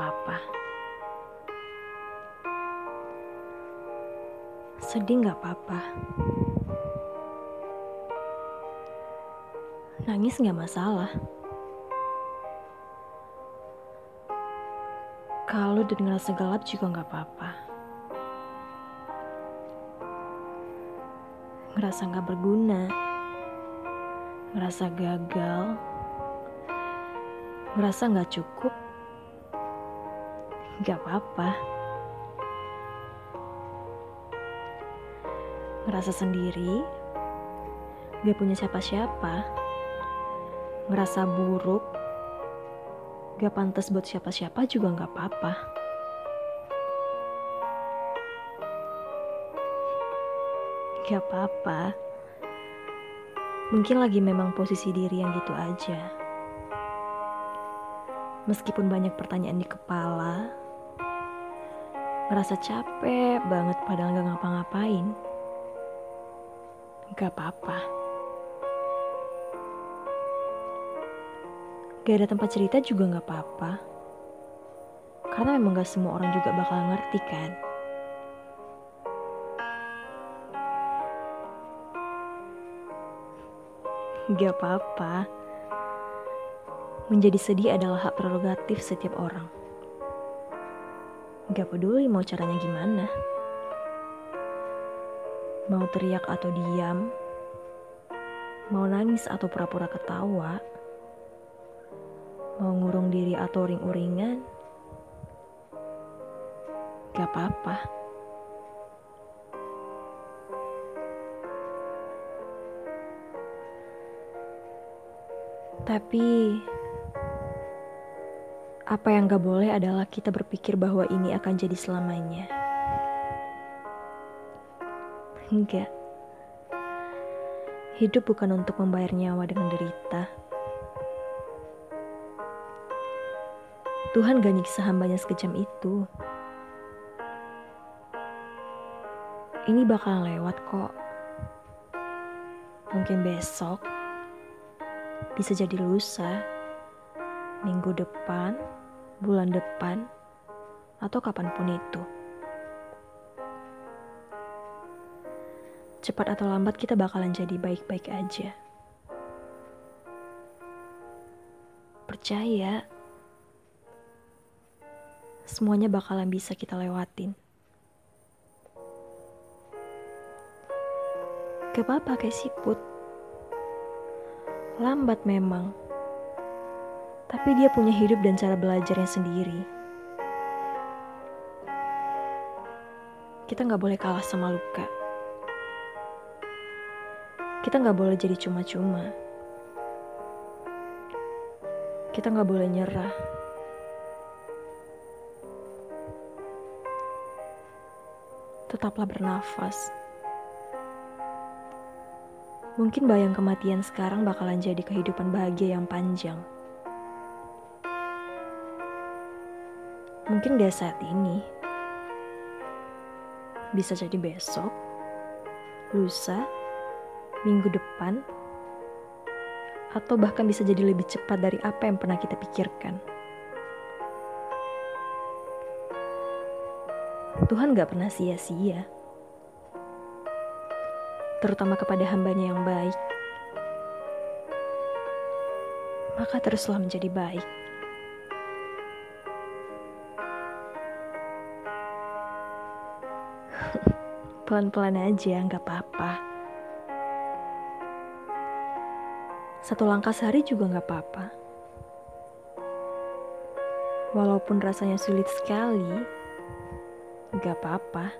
apa-apa. Sedih nggak papa Nangis nggak masalah. Kalau dan ngerasa gelap juga nggak apa-apa. Ngerasa nggak berguna, ngerasa gagal, ngerasa nggak cukup, nggak apa-apa. Ngerasa sendiri, gak punya siapa-siapa, ngerasa buruk, gak pantas buat siapa-siapa juga gak apa-apa. Gak apa-apa. Mungkin lagi memang posisi diri yang gitu aja. Meskipun banyak pertanyaan di kepala, ngerasa capek banget padahal gak ngapa-ngapain. Gak apa-apa. Gak ada tempat cerita juga gak apa-apa. Karena memang gak semua orang juga bakal ngerti kan. Gak apa-apa. Menjadi sedih adalah hak prerogatif setiap orang. Gak peduli mau caranya gimana. Mau teriak atau diam, mau nangis atau pura-pura ketawa, mau ngurung diri atau ring-uringan, gak apa-apa. Tapi apa yang gak boleh adalah kita berpikir bahwa ini akan jadi selamanya. Enggak. Hidup bukan untuk membayar nyawa dengan derita. Tuhan gak nyiksa hambanya sekejam itu. Ini bakalan lewat kok. Mungkin besok, bisa jadi lusa, minggu depan, bulan depan, atau kapan pun itu. Cepat atau lambat kita bakalan jadi baik-baik aja. Percaya, semuanya bakalan bisa kita lewatin. Gak apa-apa kayak siput. Lambat memang. Tapi dia punya hidup dan cara belajarnya sendiri. Kita nggak boleh kalah sama luka. Kita nggak boleh jadi cuma-cuma. Kita nggak boleh nyerah. Tetaplah bernafas. Mungkin bayang kematian sekarang bakalan jadi kehidupan bahagia yang panjang. Mungkin gak saat ini. Bisa jadi besok, lusa, minggu depan, atau bahkan bisa jadi lebih cepat dari apa yang pernah kita pikirkan. Tuhan gak pernah sia-sia terutama kepada hambanya yang baik, maka teruslah menjadi baik. Pelan-pelan aja, nggak apa-apa. Satu langkah sehari juga nggak apa-apa. Walaupun rasanya sulit sekali, nggak apa-apa.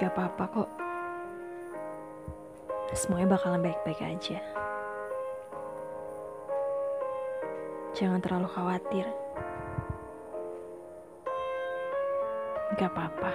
Gak apa-apa kok. Semuanya bakalan baik-baik aja. Jangan terlalu khawatir. Gak apa-apa.